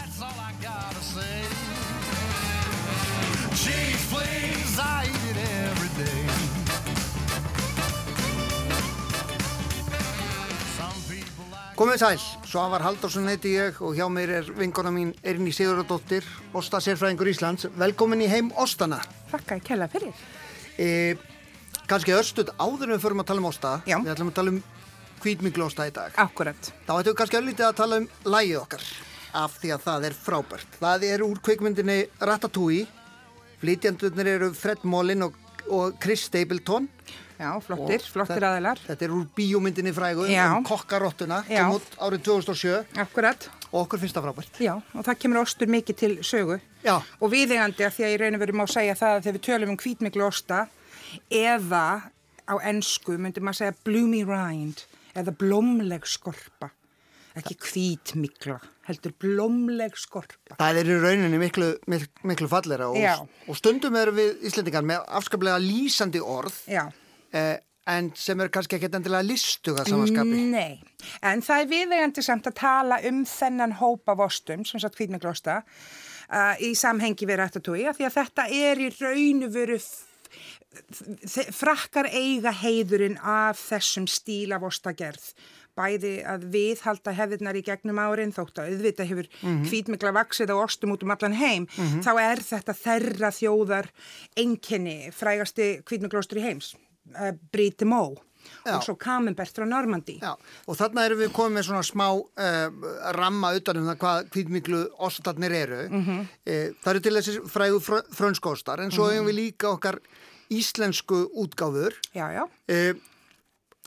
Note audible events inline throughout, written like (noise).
That's all I gotta say. Cheese, please, I eat it every day. Some people like Komið sæl, Svavar Halldórsson heiti ég og hjá mér er vinkona mín Erni Sigurðardóttir, Ósta sérfræðingur Íslands. Velkomin í heim Óstana. Þakka ég kella fyrir. E, Kanski örstuð áður en við förum að tala um Ósta. Já. Við ætlum að tala um hvítmiklu-Ósta í dag. Akkurat. Þá ætlum við kannski öllítið að tala um lægið okkar af því að það er frábært. Það er úr kveikmyndinni Ratatouille. Flytjandurnir eru Fred Mollin og, og Chris Stapleton. Já, flottir, Og flottir aðilar. Þetta er úr bíómyndinni frægu Já. um kokkarottuna. Kom út árið 2007 Akkurat. og okkur finnst það frábært. Já, og það kemur ostur mikið til sögu. Já. Og viðegandi að því að ég raun og veru má segja það að þegar við tölum um hvítmiklu osta eða á ennsku myndi maður segja bloomy rind eða blómleg skorpa. Ekki hvítmikla, heldur blómleg skorpa. Það er í rauninni miklu, miklu, miklu fallera og, og stundum eru við Íslendingar með afskaplega lýsandi orð Já. eh, en sem eru kannski ekkert endilega listuga samanskapi. Nei, en það er viðegandi samt að tala um þennan hóp af ostum, sem sagt hvítmiklósta, uh, í samhengi við af því að þetta er í raunu veru frakkar eiga heiðurinn af þessum stíl af ostagerð bæði að viðhalda hefðirnar í gegnum árin þótt að auðvita hefur mm hvítmikla vaksið á ostum út um allan heim þá er þetta þerra þjóðar enkenni frægasti hvítmiklóstur í heims uh, Bríti Mó Já. og svo Camembert frá Normandi. Já, og þarna erum við komið með svona smá uh, ramma utan um það hvað hvítmiklu ostarnir eru. Mm Mhm. -hmm. það eru til þessi frægu fr frönskostar en svo hefum við líka okkar íslensku útgáfur. Já, já. Uh,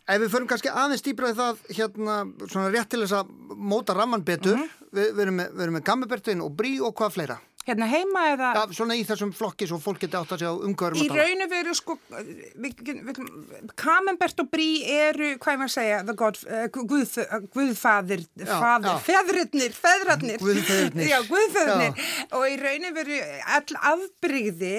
ef við förum kannski aðeins dýbraði það hérna svona rétt til þess að móta ramman betur, við, við erum með, með Gammebertin og Brí og hvað fleira. Hérna heima eða... Já, svona í þessum flokki svo fólk geti átt að segja umhverjum Í að tala. raun og veru sko, Camembert og Brí eru, hvað er maður að segja, the God, uh, guð, uh, já. feðrurnir, feðrarnir. Guðfeðurnir. (laughs) Já, guðfeðrurnir. Og í raun og veru all afbrigði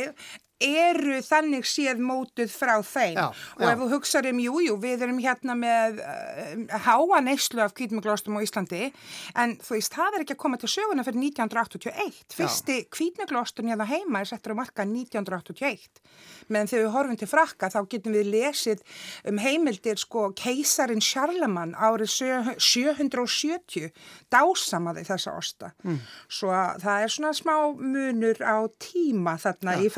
eru þannig séð mótuð frá þeim. Já, og já. ef þú hugsaður um, jú, við erum hérna með uh, háa neyslu af kvítmiklóstum á Íslandi en þú veist, það er ekki að koma til söguna fyrir 1981 fyrsti kvítmiklóstun hérna heima er settur á marka 1981 meðan þegar við horfum til frakka þá getum við lesið um heimildir sko keisarin Charlemagne árið sjö- 770 dásamaði þessa osta. Mm. svo að það er svona smá munur á tíma þarna í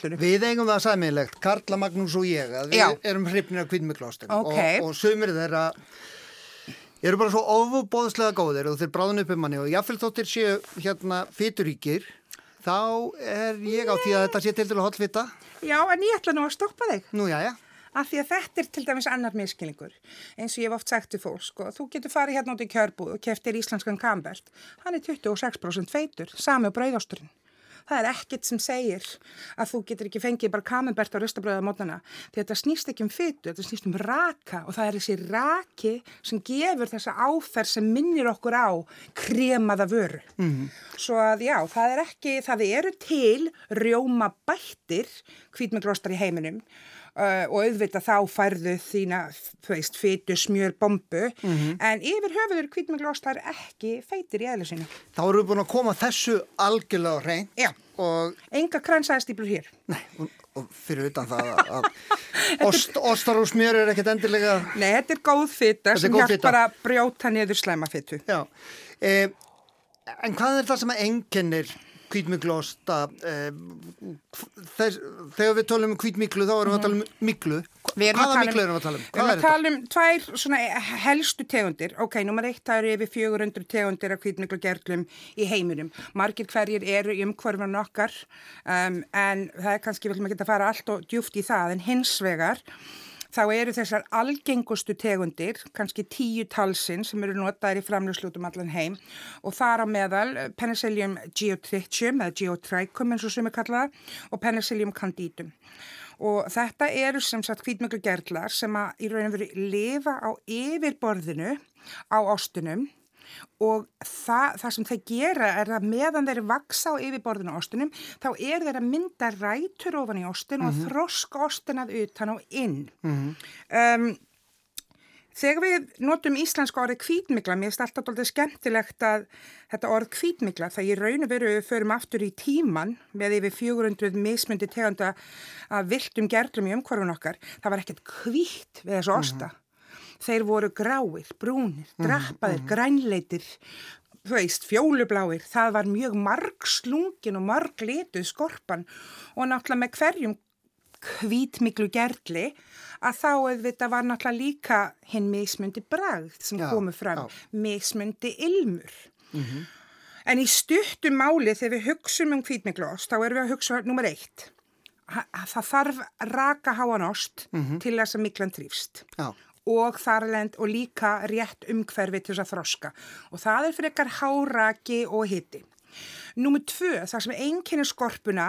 framlösluferlinu Við eigum það sæmilegt, Karla Magnús og ég, að við Já. erum hrifnir af hvítmiklostum Ok. og, og sumir þeirra eru bara svo ofubóðslega góðir og þeir bráðun upp um manni og jáfnvel þóttir séu hérna fyturíkir, þá er ég á því að þetta sé til til að hotfita. Já, en ég ætla nú að stoppa þig Nú, já, já. Af því að þetta er til dæmis annar miskilningur. Eins og ég hef oft sagt til fólk, sko, þú getur farið hérna út í kjörbúð og keftir íslenskan kambert. Hann er 26% feitur, sami á brauðásturinn. Það er ekkert sem segir að þú getur ekki fengið bara kamembert á ristabröða mótana. Því þetta snýst ekki um fytu, þetta snýst um raka og það er þessi raki sem gefur þessa áferð sem minnir okkur á kremaða vöru. Mm. Svo að já, það er ekki, það eru til rjóma bættir hvítmeglostar í heiminum Uh, og auðvitað þá færðu þína, þú veist, fytu, smjör, bombu, en yfir höfuður hvítmeglostar ekki feitir í eðlisinu. Þá erum við búin að koma þessu algjörlega hrein Já. og, Enga kransaðstýplur hér. nei, og, og fyrir utan það að, (laughs) ost, ostar og smjör er ekkert endilega, Nei, þetta er góð er sem fita. að brjóta niður slæmafytu. já. E, en hvað er það sem að einkennir hvítmiklosta e, þess, þegar við tölum um hvítmiklu þá erum við að tala um erum að hvaða tala um- erum við að tala um? Við erum er að tala um tvær svona helstu tegundir. Ok, nummer eitt, það eru yfir 400 tegundir af hvítmiklu gerlum í heiminum. Margir hverjir eru í umhverfan okkar um, en það er kannski, við viljum ekki að fara allt og djúft í það, en hins vegar þá eru þessar algengustu tegundir, kannski tíu talsinn sem eru notaðir í framlöfslutum allan heim og þar á meðal eh, Penicillium geotrichum eða geotrichum eins og sem er kallað og Penicillium candidum. Og þetta eru sem sagt hvítmöglu gerlar sem að í raun og veru lifa á yfirborðinu á ostunum og það, það sem þeir gera er að meðan þeir vaksa á yfirborðinu á ostunum þá er þeir að mynda rætur ofan í ostin og þroska ostin að utan og inn. um, þegar við notum íslenska orðið kvítmikla, mér finnst alltaf doldið skemmtilegt að þetta orð kvítmikla, það ég raun og veru förum aftur í tíman með yfir 400 mismundi tegunda að viltum gerlum í umhverfun okkar, það var ekkert kvít við þessu osta. Þeir voru gráir, brúnir, drappaðir, grænleitir, þú veist, fjólubláir, það var mjög margslungin og marglituð skorpan og náttúrulega með hverjum hvítmiklu gerli að þá auðvitað var náttúrulega líka hinn mismundi bragð sem Já, komu fram, já. mismundi ilmur. En í stuttum máli þegar við hugsum um hvítmikluost, þá erum við að hugsa nummer eitt. Það þarf raka háan ost til þess að miklan þrýfst Já, og þarlend og líka rétt umhverfi til þess að þroska og það er frekar háraki og hitti. Númer tvö, það sem einkennir skorpuna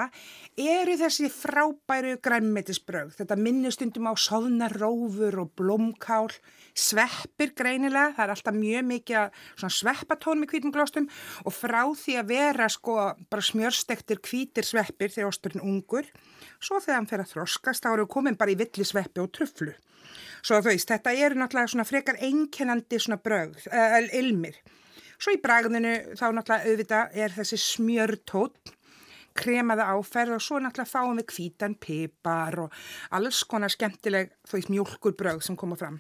eru þessi frábæru grænmetisbröð. Þetta minnustundum á soðnar rófur og blómkál, sveppir greinilega, það er alltaf mjög mikið sveppatónum í hvítum glóstum og frá því að vera sko bara smjörstektir hvítir sveppir þegar osturinn ungur, svo þegar hann fer að þroskast þá eru komin bara í villi sveppi og truflu. Svo þú veist, þetta eru náttúrulega svona frekar einkennandi svona bröð, uh, ilmir. Svo í bragðinu þá náttúrulega auðvitað er þessi smjörtótt, kremaða áferð og svo náttúrulega fáum við hvítan pipar og alls konar skemmtileg, þú veist, mjólkur bröð sem koma fram.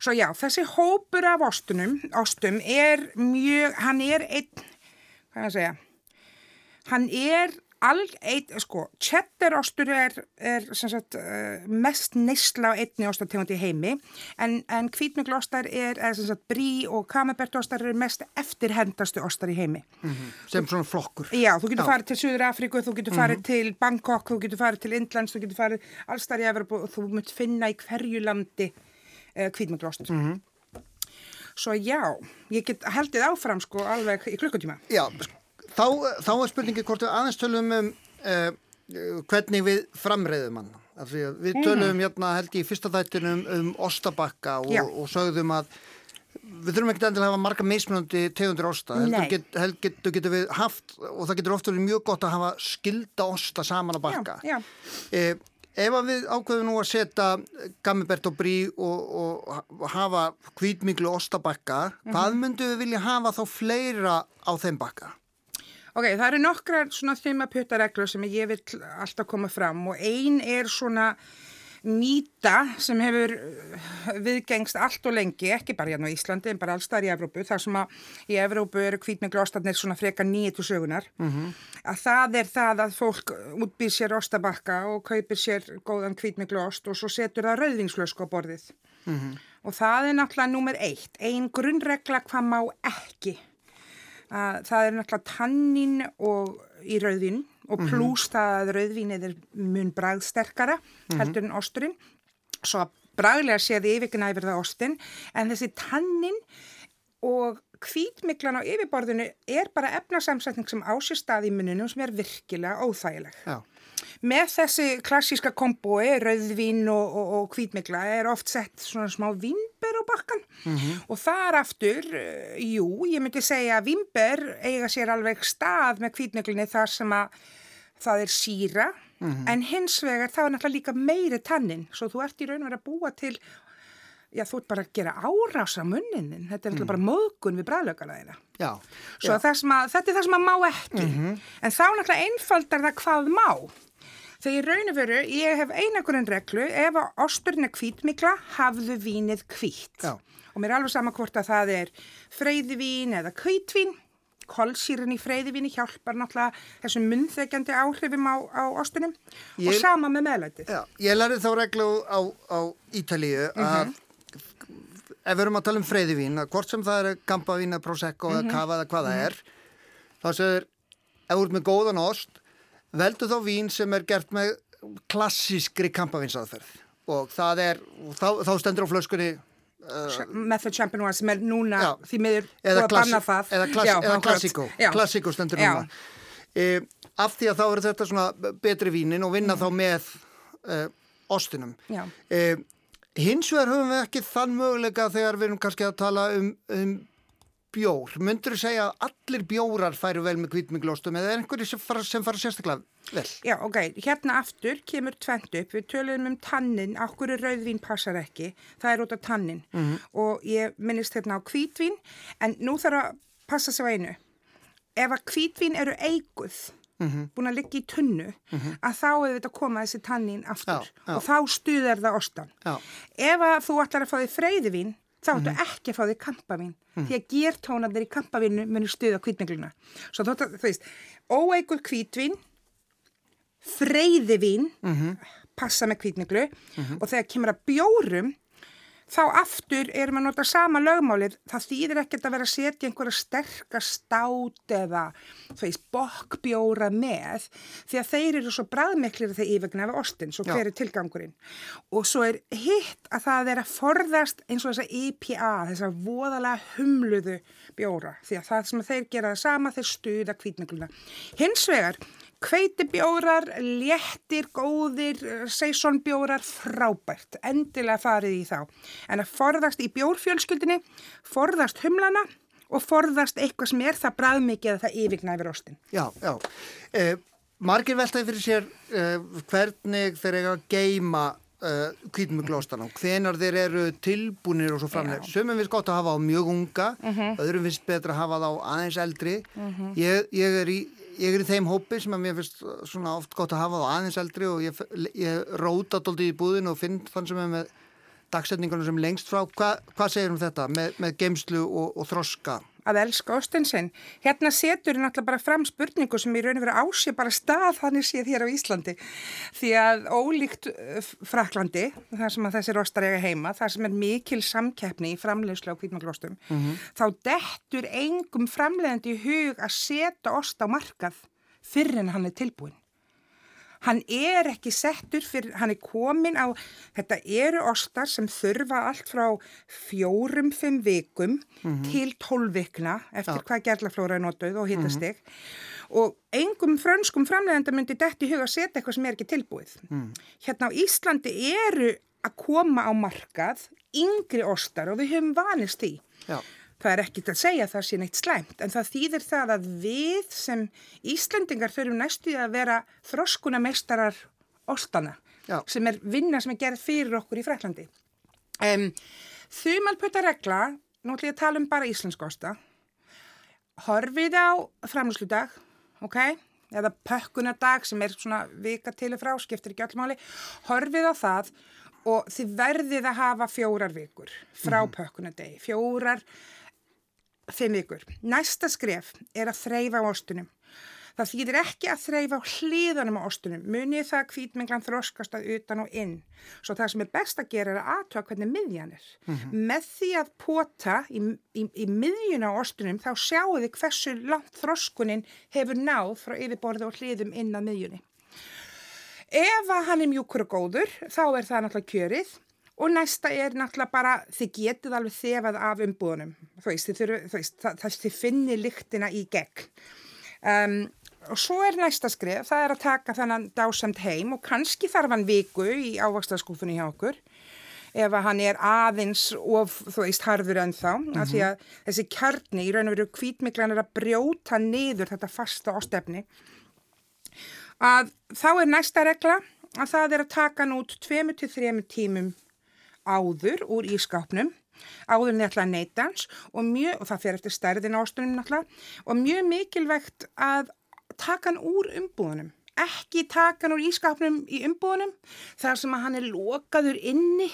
Svo já, þessi hópur af ostunum, ostum er mjög, hann er einn, hvað er að segja, hann er alg, eitt, sko, cheddarostur er, er sagt, uh, mest neysla á einni ostategundi heimi en, en hvítmjöglostar er, er sagt, brí og kamebertostar eru mest eftirhendastu ostar í heimi. sem svona flokkur. Já, þú getur Já. farið til Suður Afríku, þú getur farið til Bangkok, þú getur farið til Indlands, þú getur farið allstar í Evropu og þú munt finna í hverju landi uh, hvítmjöglost. Svo já, ég get heldið áfram sko alveg í klukkutíma. Já, þá, þá er spurningi hvort við aðeins tölum um uh, hvernig við framreiðum hann. Við tölum hérna held ég í fyrsta þættinum um ostabakka og, og sögðum að við þurfum ekki endilega að hafa marga mismunandi tegundir osta. Heldur, get, held, getur, við haft, og það getur ofta verið mjög gott að hafa skilda osta saman að bakka. Já, já. Eh, ef að við ákveðum nú að setja gammibert og brí og, og, hafa hvítmiklu ostabakka, hvað myndum við vilja hafa þá fleira á þeim bakka? Ok, það eru nokkrar svona þumaputtareglur sem ég vil alltaf koma fram og ein er svona mýta sem hefur uh, viðgengst allt og lengi, ekki bara hérna á Íslandi en bara allstar í Evrópu, þar sem að í Evrópu eru hvítmiklu ostarnir svona freka nýju sögunar, að það er það að fólk útbýr sér ostabakka og kaupir sér góðan hvítmiklu ost og svo setur það rauðvinslösku á borðið. Og það er náttúrulega númer eitt, ein grunnregla hvað má ekki að það er náttúrulega tannin og í rauðvin og pluss það að rauðvinið er mun bragðsterkara heldur en osturinn svo að bragðlega sé þið yfirgna yfir það ostin en þessi tannin og hvítmiklan á yfirborðinu er bara efnasamsetning sem á sér stað í mununum sem er virkilega óþægileg. Já. Með þessi klassíska kombói, rauðvín og, og, og hvítmikla er oft sett svona smá vimber á bakkan og þar aftur, uh, jú, ég myndi segja að vimber eiga sér alveg stað með hvítmiklinni þar sem að það er síra. En hins vegar þá er náttúrulega líka meiri tannin. Svo þú ert í raun og verið að búa til já, þú ert bara að gera árás á munninin, þetta er náttúrulega bara móðgun við það að, þetta er það sem að má ekki. En þá náttúrulega einfaldar það hvað má. Þegar í raun og veru, ég hef einakurinn reglu, ef að osturinn er hvítmikla, hafðu vínið hvít. Já. Og mér er alveg sama hvort að það er freyðivín eða hvítvín. Kolsýrin í freyðivíni hjálpar náttúrulega þessum munþekjandi áhrifum á, á ostunum. Og Ég- sama með meðlætið. Já, ég lærið þá reglu á, á Ítalíu að ef við erum að tala um freyðivín, að hvort sem það er gampavín prosecco eða kava eða hvað það er, þá segir, ef þú ert með góðan ost, veldu þá vín sem er gert með klassískri kampavinsaðferð og það er, og þá, þá stendur á flöskunni Method Champenois sem er núna Já. því miður eða, klassi, eða, klass, Já, eða Já. klassíkó stendur Já. núna. E, af því að þá eru þetta svona betri vínin og vinna þá með e, ostinum. E, hins vegar höfum við ekki þann möguleika þegar við erum kannski að tala um, um bjór, myndur þú segja að allir bjórar færu vel með kvítmiklóstum eða er einhverju sem fara, sem fara sérstaklega vel? Já, ok, hérna aftur kemur tvent upp, við töluðum um tannin, okkur rauðvín passar ekki, það er út af tannin og ég minnist hérna á hvítvín, en nú þarf að passa sig á einu. Ef að hvítvín eru eiguð, búin að liggja í tunnu, að þá hefur þetta koma þessi tannin aftur Já, já. og þá stuðar það ostan. Já. Ef að þú ætlar að fá því freyðivín, þá ættu ekki að fá því kampavín, því að gertónarnir í kampavínu munir stuða hvítmikluna. Svo þú, veist, óeiguð hvítvín, freyðivín passa með kvítmiklu og þegar kemur að bjórum þá aftur erum að nota sama lögmálið. Það þýðir ekkert að vera að setja einhverja sterkar stát eða veist, bokkbjóra með því að þeir eru svo bræðmiklir þegar yfirgna við ostin, svo hver er tilgangurinn. Og svo er hitt að það er að forðast eins og þessa IPA þessa voðalega humluðu bjóra því að það sem þeir gera það sama þeir stuða kvítmikluna hins vegar Kveitibjórar, léttir, góðir, seisonbjórar, frábært, endilega farið í þá. En að forðast í bjórfjölskyldinni, forðast humlana og forðast eitthvað sem er það bræðmikið að það yfirgna yfir ostin. Já, já. Eh, margir veltaði fyrir sér eh, hvernig þeir eiga að geima uh, kvítmuglóstan og hvenar þeir eru tilbúinir og svo framlega. Sumum finnst gott að hafa á mjög unga, öðrum finnst betra að hafa þá aðeins eldri. ég, ég, er í, ég er í þeim hópi sem að mér finnst svona oft gott að hafa þá aðeins eldri og ég, ég róta dóldi í búðin og finn þann sem er með dagsetningunum sem lengst frá. Hva, hvað segir um þetta með, með geimslu og, og þroska? Að elska ostin sinn. Hérna setur við náttúrulega bara fram spurningu sem í raun og veru ásið bara stað þannig séð hér á Íslandi. Því að ólíkt uh, Fraklandi, þar sem að þessir ostar eiga heima, þar sem er mikil samkeppni í framleiðslu á kvítmaglóstum, þá dettur engum framleiðandi í hug að setja ost á markað fyrir en hann er tilbúin. Hann er ekki settur fyrir, hann er komin á, þetta eru ostar sem þurfa allt frá fjórum, fimm vikum til tólf vikna eftir Já. hvað gerlaflóra er notuð og hittastig og engum frönskum framlegenda myndi dett í huga að setja eitthvað sem er ekki tilbúið. Hérna á Íslandi eru að koma á markað yngri ostar og við höfum vanist því. Já. Það er ekkit að segja að það sé neitt slæmt en það þýðir það að við sem Íslendingar þurfum næstu að vera þroskuna meistarar ostana Já. sem er vinna sem er gerð fyrir okkur í Fræklandi. Um, Þumalpöta regla, nú ætlum ég að tala um bara íslensk osta, horfið á framlýsludag, ok, eða pökkunadag sem er svona vika til og frá, skiptir ekki öllmáli, horfið á það og þið verðið að hafa fjórar vikur frá pökkunadegi, fjórar fimm vikur. Næsta skref er að þreyfa á ostunum. Það þýðir ekki að þreyfa á hliðanum á ostunum. Munið það að hvítmenglan þroskast að utan og inn. Svo það sem er best að gera er að aðtöða hvernig miðjan er. Með því að pota í, í, í miðjuna á ostunum þá sjáu þið hversu langt þroskunin hefur náð frá yfirborðu og hliðum inn að miðjunni. Ef að hann er mjúkur og góður, þá er það náttúrulega kjörið og næsta er náttúrulega bara, þið getið alveg þefað af umbúðunum, þú veist, þið, það þið finnir lyktina í gegn. Um, og svo er næsta skrif, það er að taka þannan dásamt heim og kannski þarf hann viku í ávaxtaskúfunni hjá okkur ef að hann er aðeins of, þú veist, harður ennþá, af því að þessi kjarni í raun og veru hvítmiklan er að brjóta niður þetta fasta ástefni að þá er næsta regla að það er að taka hann út 2-3 tímum áður úr ískápnum áður en þið ætla að neyta hans og, mjög, og það fer eftir stærðin ástunum náttúrulega og mjög mikilvægt að taka hann úr umbúðunum. Ekki taka hann úr ískápnum í umbúðunum þar sem að hann er lokaður inni.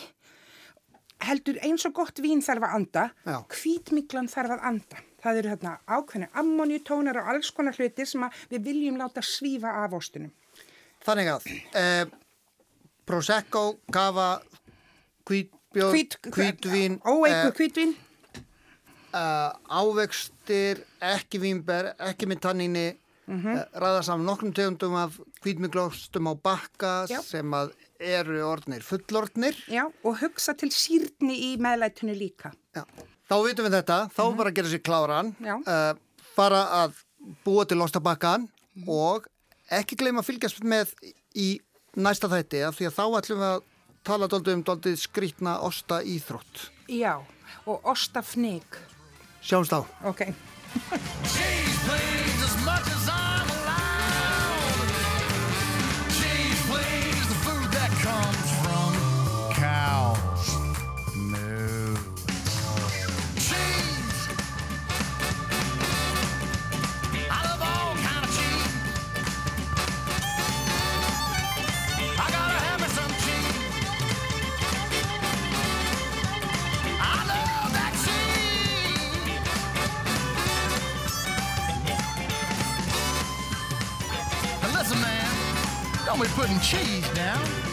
Heldur eins og gott vín þarf að anda Já. hvítmiklan þarf að anda. Það eru hérna ákveðni ammoniutónar og alls konar hlutir sem við viljum láta svífa af ástunum Þannig að eh, Prosecco, Cava, hvítbjór, Hvít, hvítvín, óeikur eh, hvítvín uh, ávextir, ekki vínber, ekki með tanninni, mm ræða saman nokkrum tegundum af hvítmiglóstum á bakka Já. sem að eru orðnir fullorðnir. Já, og hugsa til sírni í meðlætunni líka. Já. Þá vitum við þetta, þá bara að gera sér kláran, Já. uh, fara að búa til ostabakkan og ekki gleyma að fylgjast með í næsta þætti af því að þá ætlum við að tala doldið um doldið skrítna osta íþrótt. Já, og ostafnig. Sjáumst á. Ok. Putting cheese down.